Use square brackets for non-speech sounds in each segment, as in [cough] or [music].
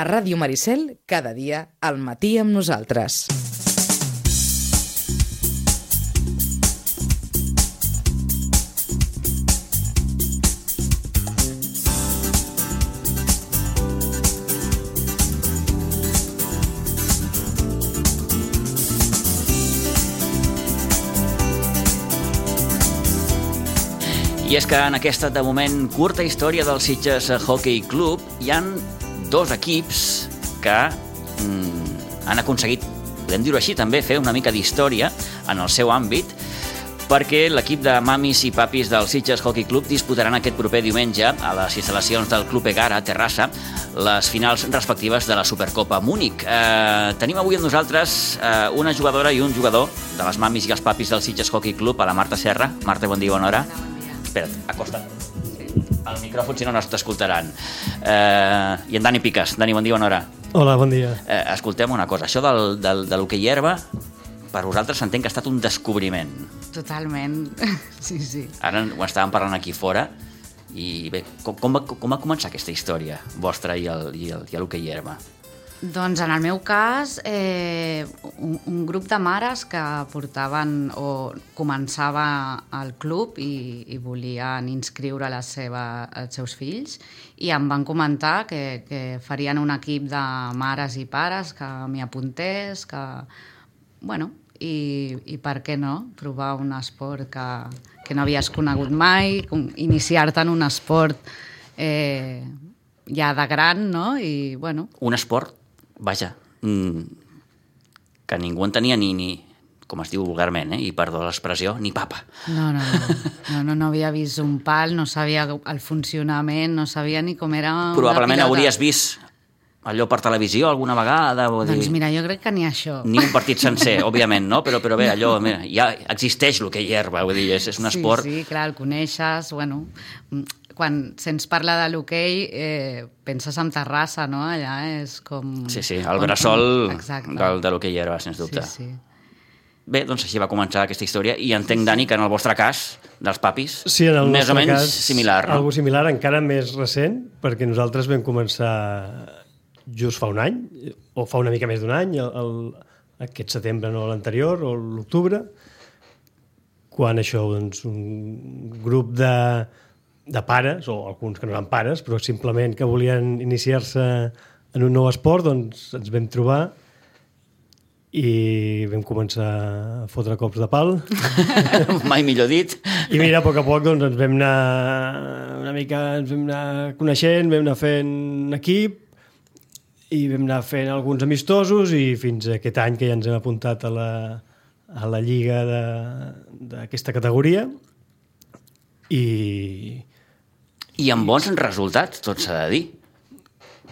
A Ràdio Maricel, cada dia, al matí amb nosaltres. I és que en aquesta, de moment, curta història del Sitges Hockey Club hi han dos equips que mm, han aconseguit, podem dir-ho així, també fer una mica d'història en el seu àmbit, perquè l'equip de mamis i papis del Sitges Hockey Club disputaran aquest proper diumenge a les instal·lacions del Club Egara, a Terrassa, les finals respectives de la Supercopa Múnich. Eh, tenim avui amb nosaltres eh, una jugadora i un jugador de les mamis i els papis del Sitges Hockey Club, a la Marta Serra. Marta, bon dia, bona hora. Espera't, acosta't. El micròfon, si no, no t'escoltaran. Eh, I en Dani Piques. Dani, bon dia, bona hora. Hola, bon dia. Eh, escoltem una cosa. Això del, del, de l'hoquei herba, per vosaltres s'entén que ha estat un descobriment. Totalment, [laughs] sí, sí. Ara ho estàvem parlant aquí fora i bé, com, com, va, com va començar aquesta història vostra i el, i el, i l'hoquei herba? Doncs en el meu cas, eh, un, un grup de mares que portaven o començava al club i, i volien inscriure la seva, els seus fills i em van comentar que, que farien un equip de mares i pares que m'hi apuntés, que, bueno, i, i per què no, provar un esport que, que no havies conegut mai, iniciar-te en un esport eh, ja de gran, no? I, bueno, Un esport, vaja, mm, que ningú en tenia ni, ni com es diu vulgarment, eh? i perdó l'expressió, ni papa. No, no, no, no, no, no havia vist un pal, no sabia el funcionament, no sabia ni com era Probablement hauries vist allò per televisió alguna vegada, vull dir, Doncs mira, jo crec que ni això. ni un partit sencer, [laughs] òbviament, no? Però, però bé, allò, mira, ja existeix el que hi herba, vull dir, és, és un esport... Sí, sí, clar, el coneixes, bueno... Quan sents parlar de l'hoquei, eh, penses en Terrassa, no? Allà és com... Sí, sí, el bressol Exacte. del, de l'hoquei herba, sens dubte. Sí, sí. Bé, doncs així va començar aquesta història i entenc, Dani, que en el vostre cas, dels papis, Sí, en el més o menys cas, similar, no? Algo similar, encara més recent, perquè nosaltres vam començar just fa un any, o fa una mica més d'un any, el, el, aquest setembre, no l'anterior, o l'octubre, quan això, doncs, un grup de, de pares, o alguns que no eren pares, però simplement que volien iniciar-se en un nou esport, doncs ens vam trobar i vam començar a fotre cops de pal. [laughs] Mai millor dit. I mira, a poc a poc doncs, ens vam anar una mica, ens vam anar coneixent, vam anar fent equip i vam anar fent alguns amistosos i fins a aquest any que ja ens hem apuntat a la, a la lliga de- d'aquesta categoria i, I amb bons resultats, tot s'ha de dir.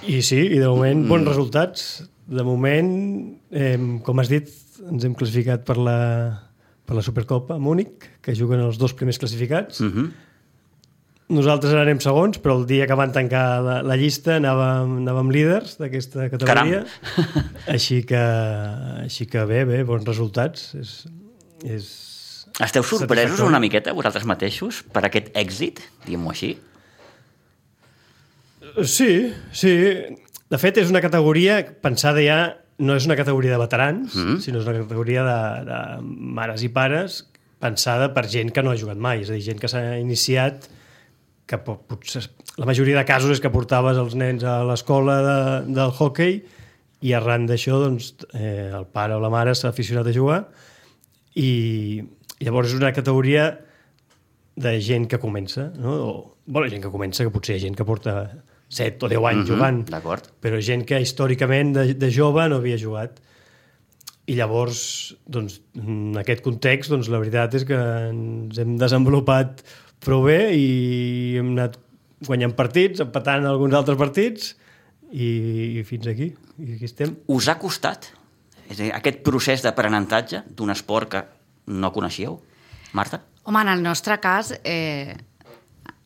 i sí, i de moment bons resultats. De moment, eh, com has dit, ens hem classificat per la, per la Supercopa a Múnich, que juguen els dos primers classificats. Uh -huh. Nosaltres anem segons, però el dia que van tancar la, la llista anàvem, anàvem líders d'aquesta categoria. [laughs] Així que, així que bé, bé, bons resultats. És, és... Esteu sorpresos una miqueta vosaltres mateixos per aquest èxit, diguem-ho així? Sí, sí. De fet, és una categoria pensada ja... No és una categoria de veterans, mm. sinó és una categoria de, de mares i pares pensada per gent que no ha jugat mai. És a dir, gent que s'ha iniciat que po- potser, la majoria de casos és que portaves els nens a l'escola de, del hockey i arran d'això doncs, eh, el pare o la mare s'ha aficionat a jugar i, i llavors és una categoria de gent que comença, no? O, bueno, gent que comença, que potser hi ha gent que porta 7 o 10 anys Mhm, jugant, d'acord. però gent que històricament de, de jove no havia jugat. I llavors, doncs, en aquest context, doncs, la veritat és que ens hem desenvolupat prou bé i hem anat guanyant partits, empatant alguns altres partits i, i fins aquí. I aquí estem. Us ha costat és a dir, aquest procés d'aprenentatge d'un esport que no coneixíeu? Marta? Home, en el nostre cas eh,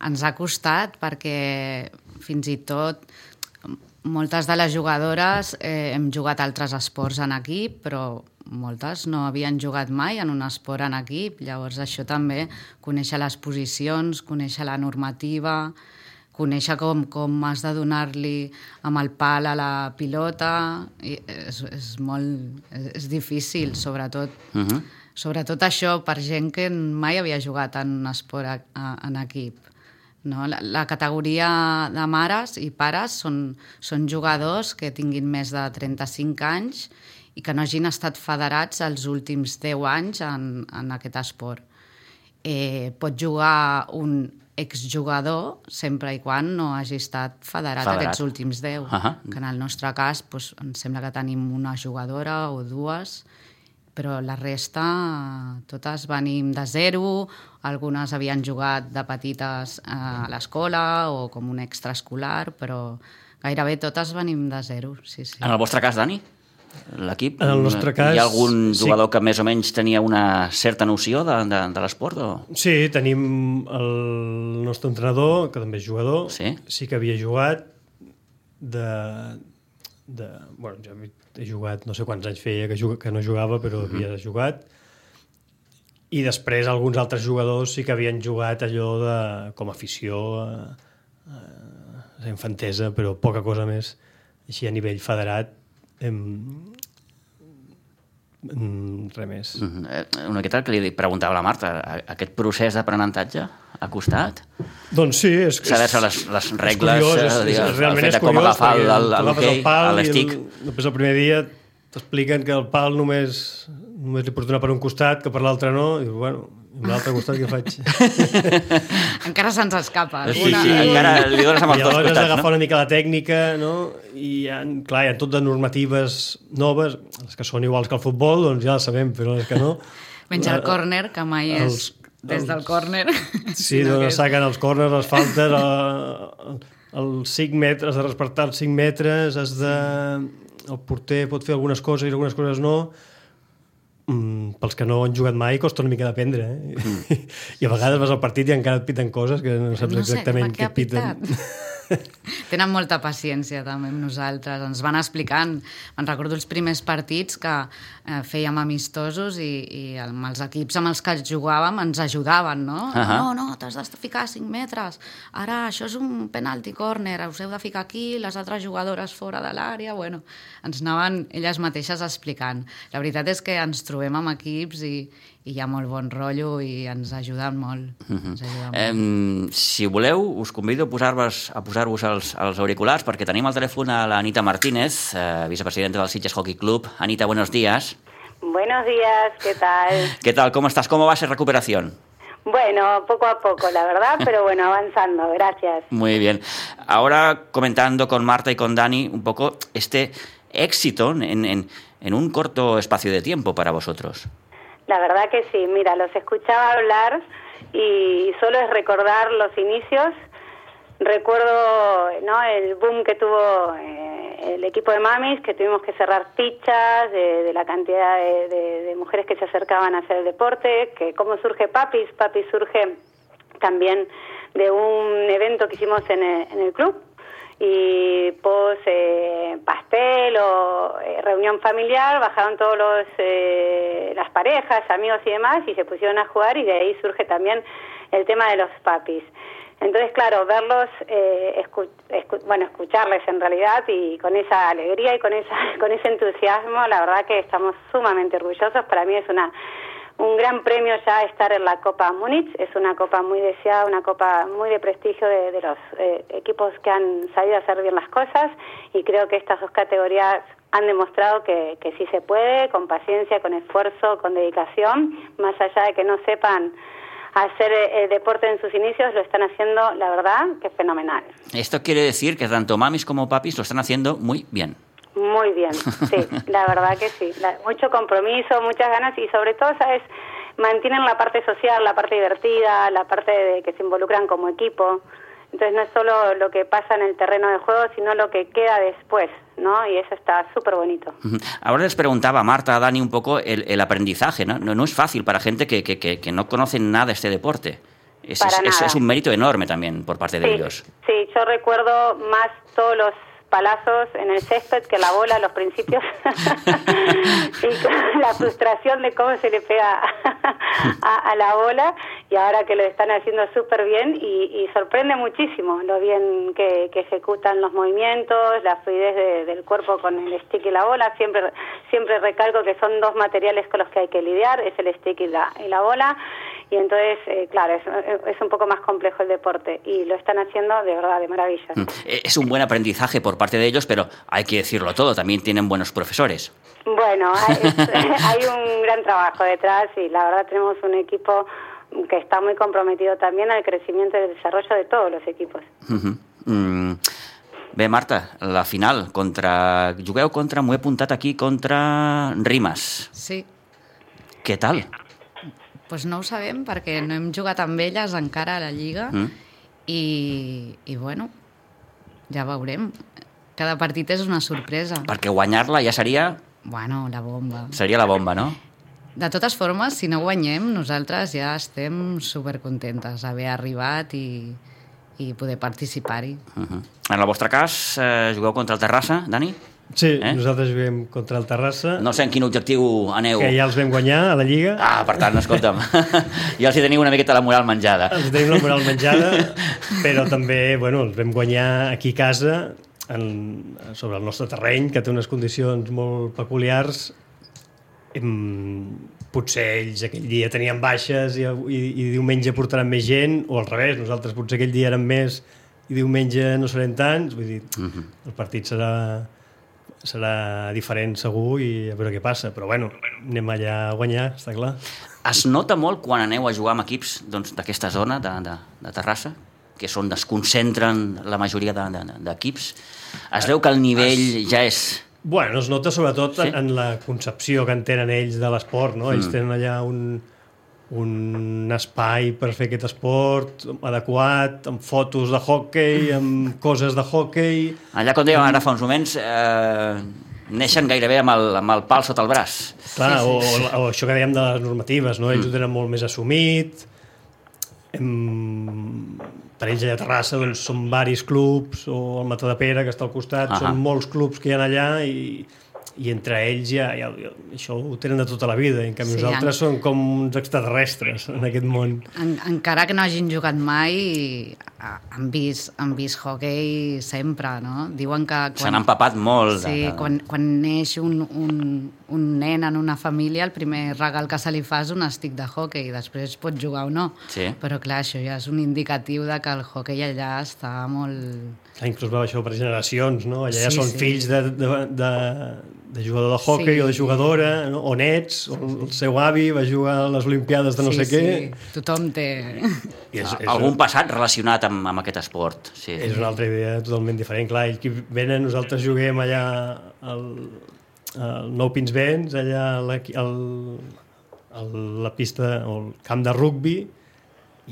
ens ha costat perquè fins i tot moltes de les jugadores eh, hem jugat altres esports en equip, però moltes no havien jugat mai en un esport en equip. Llavors això també, conèixer les posicions, conèixer la normativa, conèixer com, com has de donar-li amb el pal a la pilota i és, és molt és, és difícil, sobretot uh -huh. sobretot això per gent que mai havia jugat en un esport a, a, en equip. No? La, la categoria de mares i pares són, són jugadors que tinguin més de 35 anys i que no hagin estat federats els últims 10 anys en, en aquest esport. Eh, pot jugar un exjugador sempre i quan no hagi estat federat, federat. aquests últims 10. Uh -huh. Que en el nostre cas doncs, em sembla que tenim una jugadora o dues, però la resta totes venim de zero, algunes havien jugat de petites eh, a l'escola o com un extraescolar, però gairebé totes venim de zero. Sí, sí. En el vostre cas, Dani? l'equip? En el nostre cas... Hi ha algun jugador sí. que més o menys tenia una certa noció de, de, de l'esport? O... Sí, tenim el nostre entrenador, que també és jugador, sí, sí que havia jugat de... de bueno, ja he jugat, no sé quants anys feia que, juga, que no jugava, però uh -huh. havia jugat. I després alguns altres jugadors sí que havien jugat allò de, com a afició, a, a, a infantesa, però poca cosa més. Així a nivell federat Em... Res més. Mm -hmm. Una miqueta que li preguntava la Marta, aquest procés d'aprenentatge ha costat? Doncs sí. És, Saber-se les, les regles, és curiós, és, és, realment és com agafar el, el, el, el, el l'estic. Després el primer dia t'expliquen que el pal només, només li pots donar per un costat, que per l'altre no, i dius, bueno, i l'altre costat què faig? [laughs] encara se'ns escapa. Sí, sí, sí, encara li dones amb els dos costats. I agafar no? una mica la tècnica, no? I hi ha, clar, hi ha tot de normatives noves, les que són iguals que el futbol, doncs ja les sabem, però les que no... Menys el córner, que mai és els, des els, del córner. Sí, [laughs] no que... saquen els córners, les faltes, el, els 5 metres, has de respectar els 5 metres, has de... El porter pot fer algunes coses i algunes coses no, mm, pels que no han jugat mai costa una mica d'aprendre eh? mm. [laughs] i a vegades vas al partit i encara et piten coses que no saps no sé, exactament què piten [laughs] [laughs] Tenen molta paciència també amb nosaltres. Ens van explicant. Me'n recordo els primers partits que eh, fèiem amistosos i, i amb els equips amb els que jugàvem ens ajudaven, no? Uh -huh. No, no, t'has de ficar 5 metres. Ara, això és un penalti corner, us heu de ficar aquí, les altres jugadores fora de l'àrea... Bueno, ens anaven elles mateixes explicant. La veritat és que ens trobem amb equips i, i hi ha molt bon rotllo i ens ajuden molt. Uh -huh. ens ajuden molt. Eh, si voleu, us convido a posar-vos a posar-vos els, els auriculars perquè tenim al telèfon a l'Anita Martínez, eh, vicepresidenta del Sitges Hockey Club. Anita, buenos días. Buenos días, ¿qué tal? [laughs] ¿Qué tal? ¿Cómo estás? ¿Cómo va esa recuperación? Bueno, poco a poco, la verdad, [laughs] pero bueno, avanzando, gracias. Muy bien. Ahora comentando con Marta y con Dani un poco este éxito en, en, en un corto espacio de tiempo para vosotros. La verdad que sí, mira, los escuchaba hablar y solo es recordar los inicios. Recuerdo ¿no? el boom que tuvo eh, el equipo de mamis, que tuvimos que cerrar fichas de, la cantidad de, mujeres que se acercaban a hacer el deporte, que cómo surge Papis. Papis surge también de un evento que hicimos en el club, y pos eh, pastel o eh, reunión familiar bajaron todos los eh, las parejas amigos y demás y se pusieron a jugar y de ahí surge también el tema de los papis. Entonces claro verlos bueno escucharles en realidad y con esa alegría y con esa [laughs] con ese entusiasmo la verdad que estamos sumamente orgullosos. Para mí es una un gran premio ya estar en la Copa Múnich. Es una copa muy deseada, una copa muy de prestigio de, los eh, equipos que han sabido hacer bien las cosas y creo que estas dos categorías han demostrado que, que sí se puede, con paciencia, con esfuerzo, con dedicación, más allá de que no sepan hacer eh, deporte en sus inicios, lo están haciendo, la verdad, que fenomenal. Esto quiere decir que tanto mamis como papis lo están haciendo muy bien. Muy bien, [laughs] sí, la verdad que sí. mucho compromiso, muchas ganas y sobre todo, ¿sabes? Mantienen la parte social, la parte divertida, la parte de que se involucran como equipo. Entonces no es solo lo que pasa en el terreno de juego, sino lo que queda después, ¿no? Y eso está súper bonito. Ahora les preguntaba a Marta, a Dani, un poco el, el aprendizaje, ¿no? ¿no? es fácil para gente que, que, que, no conoce nada este deporte. Es, es, es, un mérito enorme también por parte de ellos. Sí, yo recuerdo más todos los palazos en el césped que la bola a los principios [laughs] [laughs] y la frustración de cómo se le pega a, la bola y ahora que lo están haciendo súper bien y, sorprende muchísimo lo bien que, ejecutan los movimientos, la fluidez del cuerpo con el stick y la bola. Siempre, siempre recalco que son dos materiales con los que hay que lidiar, es el stick y la, y la bola y entonces, eh, claro, es, es, un poco más complejo el deporte y lo están haciendo de verdad de maravilla. Mm. Eh, es un buen aprendizaje por parte de ellos, pero hay que decirlo todo, también tienen buenos profesores. Bueno, [laughs] [laughs] hay, un gran trabajo detrás y la verdad tenemos un equipo que está muy comprometido también al crecimiento y el desarrollo de todos los equipos. Mm. Bé, Marta, la final, contra... jugueu contra, m'ho he apuntat aquí, contra Rimas. Sí. Què tal? Pues no ho sabem perquè no hem jugat amb elles encara a la Lliga mm. i, i bueno, ja veurem. Cada partit és una sorpresa. Perquè guanyar-la ja seria... Bueno, la bomba. Seria la bomba, no? De totes formes, si no guanyem, nosaltres ja estem supercontentes d'haver arribat i, i poder participar-hi. Uh -huh. En el vostre cas, eh, jugueu contra el Terrassa, Dani? Sí, eh? nosaltres juguem contra el Terrassa. No sé en quin objectiu aneu. Que ja els vam guanyar a la Lliga. Ah, per tant, escolta'm, [laughs] ja els hi teniu una miqueta la moral menjada. Els tenim la moral menjada, [laughs] però també, bueno, els vam guanyar aquí a casa, en, sobre el nostre terreny, que té unes condicions molt peculiars. Potser ells aquell dia tenien baixes i, i, i diumenge portaran més gent, o al revés, nosaltres potser aquell dia érem més i diumenge no serem tants, vull dir, uh mhm. -huh. el partit serà serà diferent segur i a veure què passa, però bueno, anem allà a guanyar, està clar. Es nota molt quan aneu a jugar amb equips doncs, d'aquesta doncs, zona de, de, de Terrassa, que és on es concentren la majoria d'equips. De, de, es veu que el nivell es... ja és... Bueno, es nota sobretot sí? en, en la concepció que en tenen ells de l'esport, no? Ells mm. tenen allà un, un espai per fer aquest esport adequat, amb fotos de hockey, amb coses de hockey... Allà, com dèiem ara fa uns moments, eh, neixen gairebé amb el, amb el pal sota el braç. Clar, sí, sí, sí. O, o això que dèiem de les normatives, no? ells mm. ho tenen molt més assumit, hem, per ells allà a Terrassa doncs, són varis clubs, o el Mató de Pere, que està al costat, uh -huh. són molts clubs que hi ha allà i i entre ells ja, ja, ja això ho tenen de tota la vida, en canvi sí, nosaltres en... som com uns extraterrestres en aquest món. En, encara que no hagin jugat mai, han vist, han vist hockey sempre, no? Diuen que... Quan, S'han empapat molt. Sí, de... quan, quan neix un, un, un nen en una família, el primer regal que se li fa és un estic de hockey, després pot jugar o no. Sí. Però clar, això ja és un indicatiu de que el hockey allà està molt... inclús va això per generacions, no? Allà sí, ja són sí. fills de, de, de, de jugador de hockey sí. o de jugadora, no? o nets, o el seu avi va jugar a les Olimpiades de no sí, sé què. Sí, tothom té... I és, és, Algun passat relacionat amb, amb aquest esport. Sí. És una altra idea totalment diferent. Clar, ells que venen, nosaltres juguem allà al, al Nou Pins Vents, allà la, al, a la pista, o el camp de rugbi,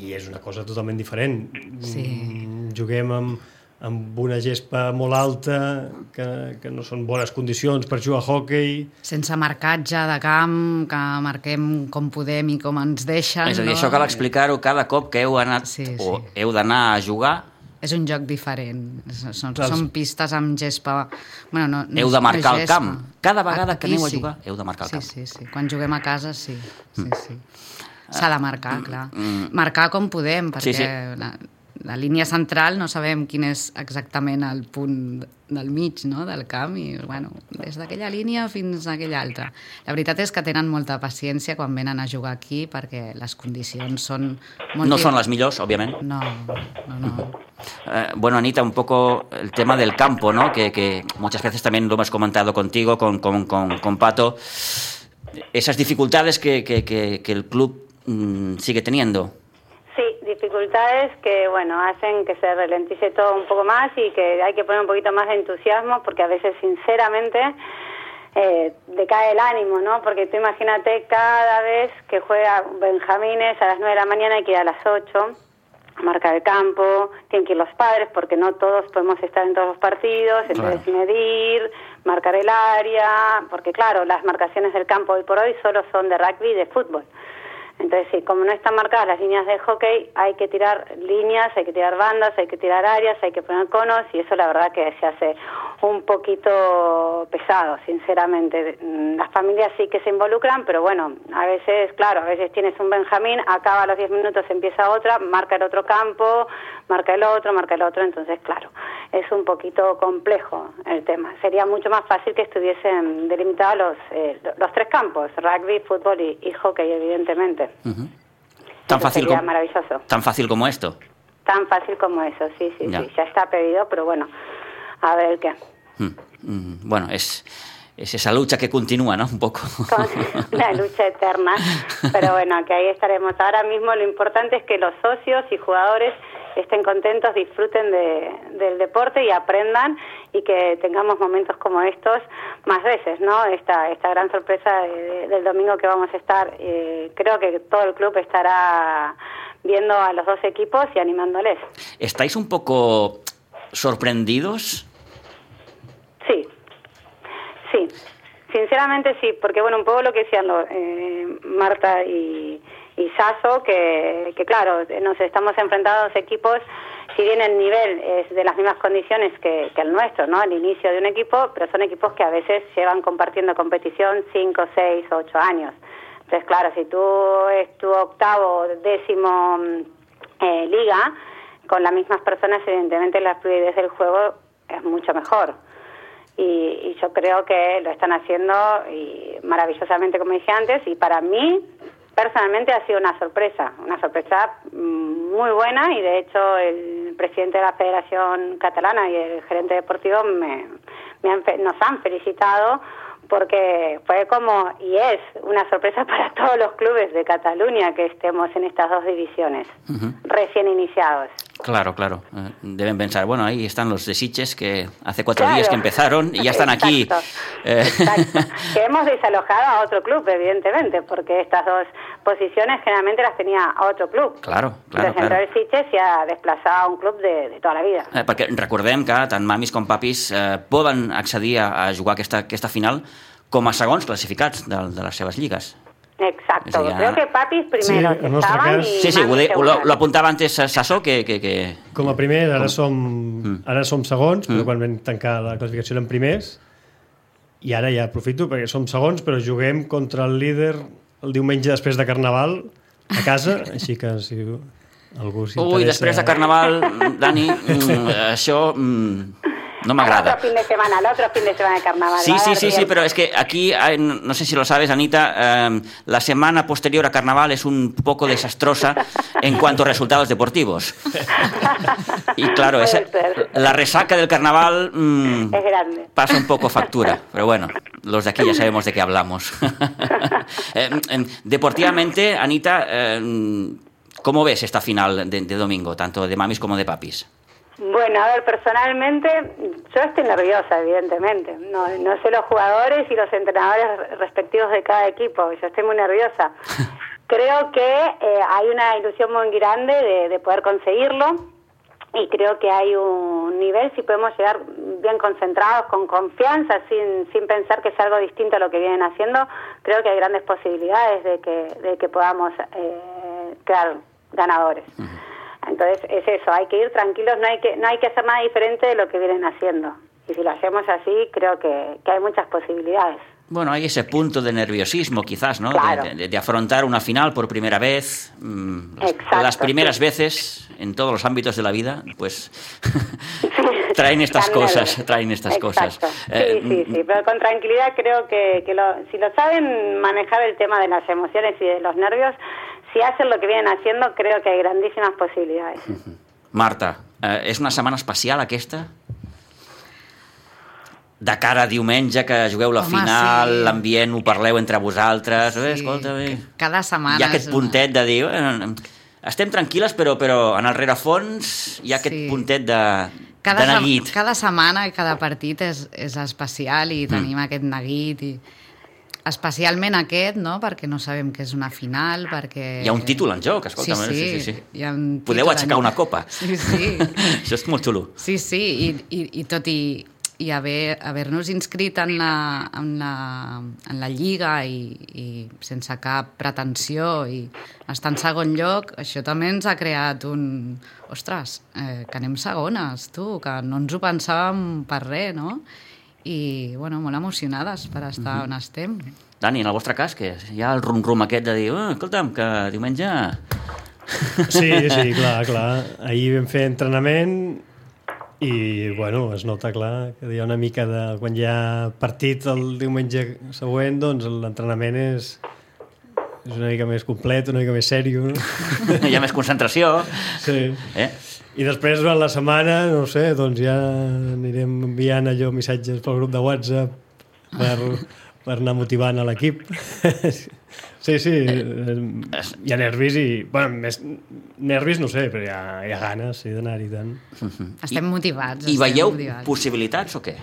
i és una cosa totalment diferent. Sí. Mm, juguem amb amb una gespa molt alta, que, que no són bones condicions per jugar a hockey. Sense marcatge de camp, que marquem com podem i com ens deixen. És a dir, no? això cal explicar-ho cada cop que heu anat sí, sí. o heu d'anar a jugar és un joc diferent. Són, són pistes amb gespa... Bueno, no, no heu de marcar el camp. Cada vegada Aquí que aneu a jugar, sí. heu de marcar el camp. Sí, sí, sí. Quan juguem a casa, sí. sí, mm. sí. S'ha de marcar, mm, clar. Marcar com podem, perquè sí, sí. La, la línia central no sabem quin és exactament el punt del mig no, del camp i bueno, des d'aquella línia fins a aquella altra. La veritat és que tenen molta paciència quan venen a jugar aquí perquè les condicions són molt... No són las millors, òbviament. No, no, no. Eh, bueno, Anita, un poco el tema del campo, ¿no? Que, que muchas veces también lo hemos comentado contigo, con, con, con, con Pato. Esas dificultades que, que, que, que el club mmm, sigue teniendo. Dificultades que, bueno, hacen que se ralentice todo un poco más y que hay que poner un poquito más de entusiasmo porque a veces, sinceramente, eh, decae el ánimo, ¿no? Porque tú imagínate cada vez que juega Benjamines a las 9 de la mañana hay que ir a las 8 marcar el campo, tienen que ir los padres porque no todos podemos estar en todos los partidos, entonces medir, marcar el área, porque claro, las marcaciones del campo hoy por hoy solo son de rugby y de fútbol. Entonces, sí, como no están marcadas las líneas de hockey, hay que tirar líneas, hay que tirar bandas, hay que tirar áreas, hay que poner conos y eso la verdad que se hace un poquito pesado, sinceramente. Las familias sí que se involucran, pero bueno, a veces, claro, a veces tienes un Benjamín, acaba los 10 minutos, empieza otra, marca el otro campo, marca el otro, marca el otro, entonces, claro, es un poquito complejo el tema. Sería mucho más fácil que estuviesen delimitados los, eh, los tres campos, rugby, fútbol y hockey, evidentemente. Tan Eso fácil, sería com- maravilloso. tan fácil como esto. Tan fácil como eso, sí, sí, Ya. sí. Ya está pedido, pero bueno, a ver qué. Mm, mm, Bueno, es, es esa lucha que continúa, ¿no? Un poco. Una [laughs] lucha eterna. Pero bueno, que ahí estaremos. Ahora mismo lo importante es que los socios y jugadores estén contentos, disfruten de, del deporte y aprendan y que tengamos momentos como estos más veces, ¿no? Esta, esta gran sorpresa de- del domingo que vamos a estar, eh, creo que todo el club estará viendo a los dos equipos y animándoles. ¿Estáis un poco sorprendidos? Sí, sí, sinceramente sí, porque bueno, un poco lo que decían eh, Marta y, y Sasso, que, que claro, nos estamos enfrentando a dos equipos, si bien el nivel es de las mismas condiciones que, que el nuestro, ¿no? El inicio de un equipo, pero son equipos que a veces llevan compartiendo competición 5, 6, 8 años. Entonces, claro, si tú es tu octavo, décimo mm, eh, liga, con las mismas personas, evidentemente la fluidez del juego es mucho mejor y, y yo creo que lo están haciendo y maravillosamente como dije antes y para mí personalmente ha sido una sorpresa una sorpresa mm, muy buena y de hecho el presidente de la Federación Catalana y el gerente deportivo me, me han fe- nos han felicitado porque fue como y es una sorpresa [laughs] para todos los clubes de Cataluña que estemos en estas dos divisiones recién iniciados Claro, claro. Eh, Deben pensar, bueno, ahí están los de Sitges que hace cuatro Claro. días que empezaron y ya están aquí. Exacto, Eh, exacto. [laughs] que hemos desalojado a otro club, evidentemente, porque estas dos posiciones generalmente las tenía a otro club. Claro, claro, Entonces entró claro. el Sitges y ha desplazado a un club de, de toda la vida. Eh, perquè recordem que tant mamis com papis eh, poden accedir a, a jugar aquesta, aquesta final com a segons classificats de, de les seves lligues. Exacto. Ya. Creo que Papis primero Sí, en estaban cas- y Sí, sí, ho, de, ho, lo, lo apuntava antes Sassó, que, que, que... Com a primer, ara som, ara som segons, però Mm. quan vam tancar la classificació eren primers, i ara ja aprofito perquè som segons, però juguem contra el líder el diumenge després de Carnaval a casa, [laughs] així que si algú s'interessa... Ui, després de Carnaval, Dani, mm, [laughs] això mm, no Al m'agrada. otro fin de semana, al otro fin de semana de carnaval. Sí, sí, sí, sí, pero es que aquí, no sé si lo sabes, Anita, eh, la semana posterior a Carnaval es un poco desastrosa en cuanto a resultados deportivos. Y claro, esa- la resaca del Carnaval mm, Es grande. pasa un poco factura, pero bueno, los de aquí ya sabemos de qué hablamos. [laughs] Eh, em, deportivamente, Anita, ¿cómo ves esta final de, de domingo, tanto de mamis como de papis? Bueno, a ver, personalmente, yo estoy nerviosa, evidentemente. No, no sé los jugadores y los entrenadores respectivos de cada equipo. Yo estoy muy nerviosa. [laughs] Creo que eh, hay una ilusión muy grande de, de poder conseguirlo y creo que hay un nivel, si podemos llegar bien concentrados, con confianza, sin, sin pensar que es algo distinto a lo que vienen haciendo, creo que hay grandes posibilidades de que, de que podamos eh, quedar ganadores. Entonces es eso, hay que ir tranquilos, no hay que no hay que hacer nada diferente de lo que vienen haciendo. Y si lo hacemos así, creo que, que hay muchas posibilidades. Bueno, hay ese punto de nerviosismo, quizás, ¿no? Claro. De, de- de afrontar una final por primera vez. mm, las, Exacto, las primeras sí. veces, en todos los ámbitos de la vida, pues [laughs] traen estas cosas, traen estas cosas. Exacto. Eh, Sí, sí, sí, pero con tranquilidad creo que, que lo- si lo saben manejar el tema de las emociones y de los nervios, si hacen lo que vienen haciendo, creo que hay grandísimas posibilidades. [laughs] Marta, eh, és una setmana especial aquesta? De cara a diumenge, que jugueu la Home, final, sí. l'ambient, ho parleu entre vosaltres... Eh, Sí, escolta, bé. cada setmana Hi ha aquest una- puntet de dir... Eh, estem tranquil·les, però, però en el rerefons hi ha aquest Sí. puntet de, cada, de neguit. cada setmana i cada partit és, és especial i tenim mm. aquest neguit i especialment aquest, no? perquè no sabem que és una final, perquè... Hi ha un títol en joc, escolta. sí, sí, sí, sí. Hi ha un Podeu aixecar en- una copa. Sí, sí. [laughs] Això és molt xulo. Sí, sí, i, i, i tot i i haver- haver-nos inscrit en la, en, la, en la lliga i, i sense cap pretensió i estar en segon lloc, això també ens ha creat un... Ostres, eh, que anem segones, tu, que no ens ho pensàvem per res, no? I, bueno, molt emocionades per estar on estem. Dani, en el vostre cas, que hi ha el rum-rum aquest de dir, oh, escolta'm, que diumenge... Sí, sí, [laughs] clar, clar. Ahir vam fer entrenament i, bueno, es nota clar que hi ha una mica de... Quan hi ha partit el diumenge següent, doncs l'entrenament és, és una mica més complet, una mica més sèrio. No? [laughs] hi ha més concentració. Sí. Eh? I després, durant la setmana, no ho sé, doncs ja anirem enviant allò missatges pel grup de WhatsApp per, per anar motivant a l'equip. [laughs] Sí, sí, eh, hi ha nervis i... Bueno, més nervis no sé, però hi ha, hi ha ganes sí, d'anar-hi tant. Estem motivats. I estem veieu motivats. possibilitats o què?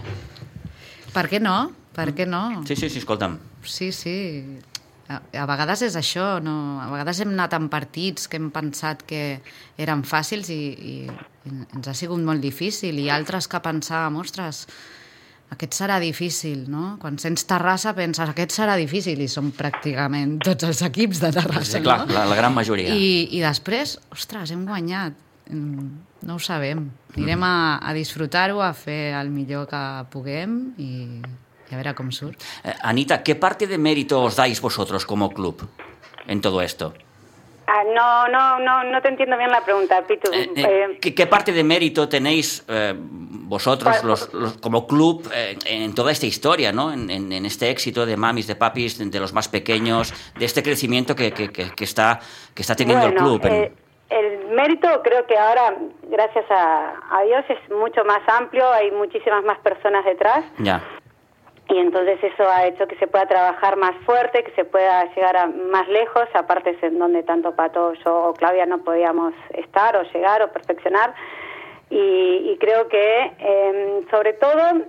Per què no? Per què no? Sí, sí, sí, escolta'm. Sí, sí. A, a vegades és això, no? A vegades hem anat en partits que hem pensat que eren fàcils i, i, i ens ha sigut molt difícil i altres que pensàvem, ostres, aquest serà difícil, no? Quan sents Terrassa penses, aquest serà difícil i són pràcticament tots els equips de Terrassa, Sí, clar, no? la, la gran majoria. I, I després, ostres, hem guanyat. Mm, No ho sabem. Anirem a, a disfrutar-ho, a fer el millor que puguem i, Eh, Anita, ¿qué parte de mérito os dais vosotros como club en todo esto? Ah, no, no, no, no te entiendo bien la pregunta, Pitu. Eh, eh, Eh, ¿qué, qué parte de mérito tenéis eh, vosotros los, los- como club eh, en toda esta historia, ¿no? En, en- en este éxito de mamis, de papis, de los más pequeños, de este crecimiento que, que- que- que está, que está teniendo el club? en- eh, el mérito creo que ahora, gracias a, a Dios, es mucho más amplio, hay muchísimas más personas detrás. Ya. Y entonces eso ha hecho que se pueda trabajar más fuerte, que se pueda llegar a más lejos, aparte es en donde tanto Pato, yo o Claudia no podíamos estar o llegar o perfeccionar. Y, y creo que eh, sobre todo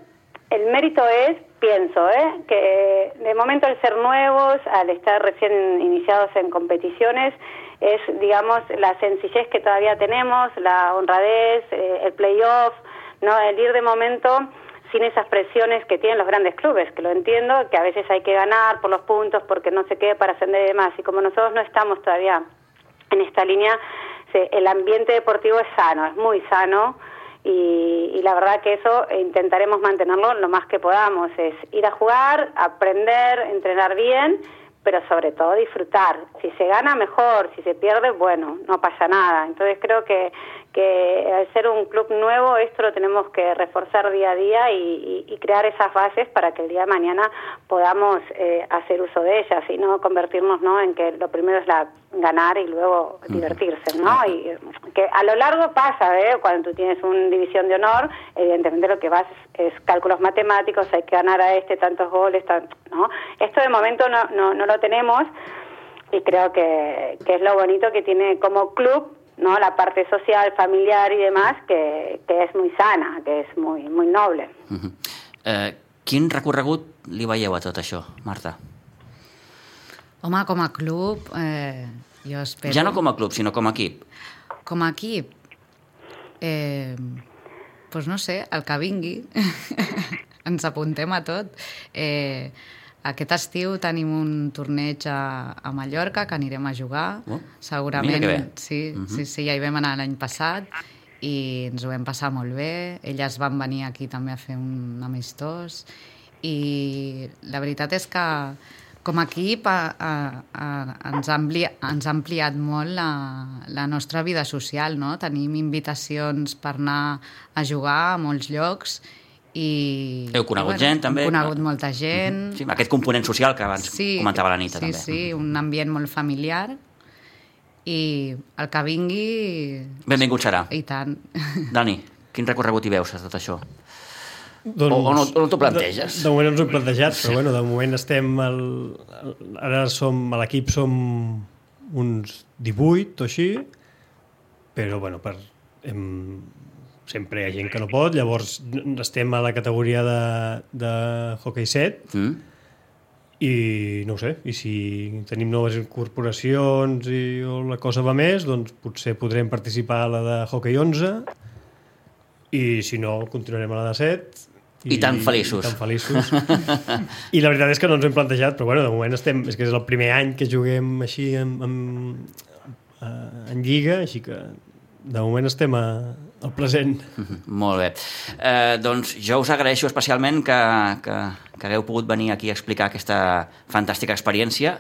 el mérito es, pienso, ¿eh? que de momento al ser nuevos, al estar recién iniciados en competiciones, es, digamos, la sencillez que todavía tenemos, la honradez, eh, el playoff, ¿no? el ir de momento sin esas presiones que tienen los grandes clubes, que lo entiendo, que a veces hay que ganar por los puntos, porque no se quede para ascender y demás. Y como nosotros no estamos todavía en esta línea, el ambiente deportivo es sano, es muy sano. Y, y la verdad que eso intentaremos mantenerlo lo más que podamos, es ir a jugar, aprender, entrenar bien, pero sobre todo disfrutar. Si se gana, mejor, si se pierde, bueno, no pasa nada. Entonces creo que, que al ser un club nuevo, esto lo tenemos que reforzar día a día y, y- y crear esas bases para que el día de mañana podamos eh, hacer uso de ellas y no convertirnos ¿no? en que lo primero es la ganar y luego divertirse, ¿no? Y eh, que a lo largo pasa, ¿eh? Cuando tú tienes una división de honor, evidentemente lo que vas es, es cálculos matemáticos, hay que ganar a este tantos goles, tan- ¿no? Esto de momento no, no, no lo tenemos y creo que, que es lo bonito que tiene como club, ¿no? La parte social, familiar y demás, que, que es muy sana, que es muy, muy noble. Mhm. Eh, quin recorregut li veieu a tot això, Marta? Home, com a club, eh, jo espero... Ja no com a club, sinó com a equip. Com a equip, eh, doncs no sé, el que vingui, [laughs] ens apuntem a tot. Eh, aquest estiu tenim un torneig a, a Mallorca que anirem a jugar. Oh, Segurament, mira que bé. sí, Mhm. sí, sí, ja hi vam anar l'any passat i ens ho vam passar molt bé. Elles van venir aquí també a fer un amistós i la veritat és que com a equip a, a, a, ens, ha ens ha ampliat molt la, la nostra vida social, no? Tenim invitacions per anar a jugar a molts llocs i... Heu conegut i, gent, també? Hem conegut molta gent. Sí, aquest component social que abans comentava la Anita, sí, també. Sí, un ambient molt familiar i el que vingui... Benvingut serà. I tant. [laughs] Dani, quin recorregut hi veus tot això? Doncs, O- o no- o no t'ho planteges? De, de moment no ens ho hem plantejat, però bueno, de moment estem... Al, al, ara som, a l'equip som uns 18 o així, però bueno, per, hem, sempre hi ha gent que no pot, llavors estem a la categoria de, de hockey 7 Mm? i no ho sé, i si tenim noves incorporacions i o la cosa va més, doncs potser podrem participar a la de hockey 11 i si no, continuarem a la de 7 I tan feliços. I tan feliços. [laughs] I la veritat és que no ens hem plantejat, però bueno, de moment estem... És que és el primer any que juguem així en, en, eh, en Lliga, així que de moment estem a, al present. [laughs] Molt bé. Eh, doncs jo us agraeixo especialment que, que, que hagueu pogut venir aquí a explicar aquesta fantàstica experiència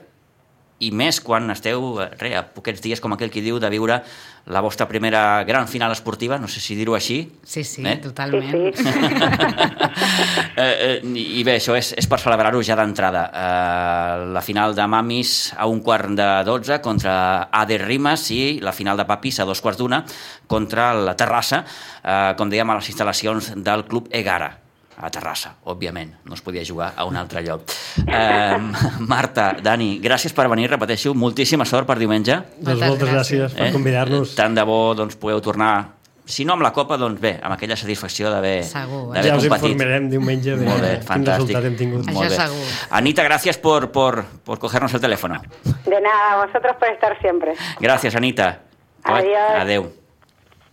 i més quan esteu eh, re, a poquets dies, com aquell qui diu, de viure la vostra primera gran final esportiva, no sé si dir-ho així. Sí, sí, Eh? totalment. Sí, [laughs] eh, eh, I bé, això és, és per celebrar-ho ja d'entrada. Eh, la final de Mamis a un quart de 12 contra Ader Rimas i la final de Papis a dos quarts d'una contra la Terrassa, eh, com dèiem, a les instal·lacions del Club Egara a Terrassa, òbviament, no es podia jugar a un altre lloc. Eh, Marta, Dani, gràcies per venir, repeteixo, moltíssima sort per diumenge. Doncs Moltes moltes gràcies, gràcies. per convidar-nos. Tant de bo doncs, podeu tornar, si no amb la Copa, doncs bé, amb aquella satisfacció d'haver eh? d'haver Ja us competit. informarem diumenge de Molt bé, quin fantàstic. resultat hem tingut. Això Molt bé. segur. Anita, gracias por, por, por cogernos el teléfono. de nada, vosotros por estar siempre. Gracias, Anita. Adiós. Adeu.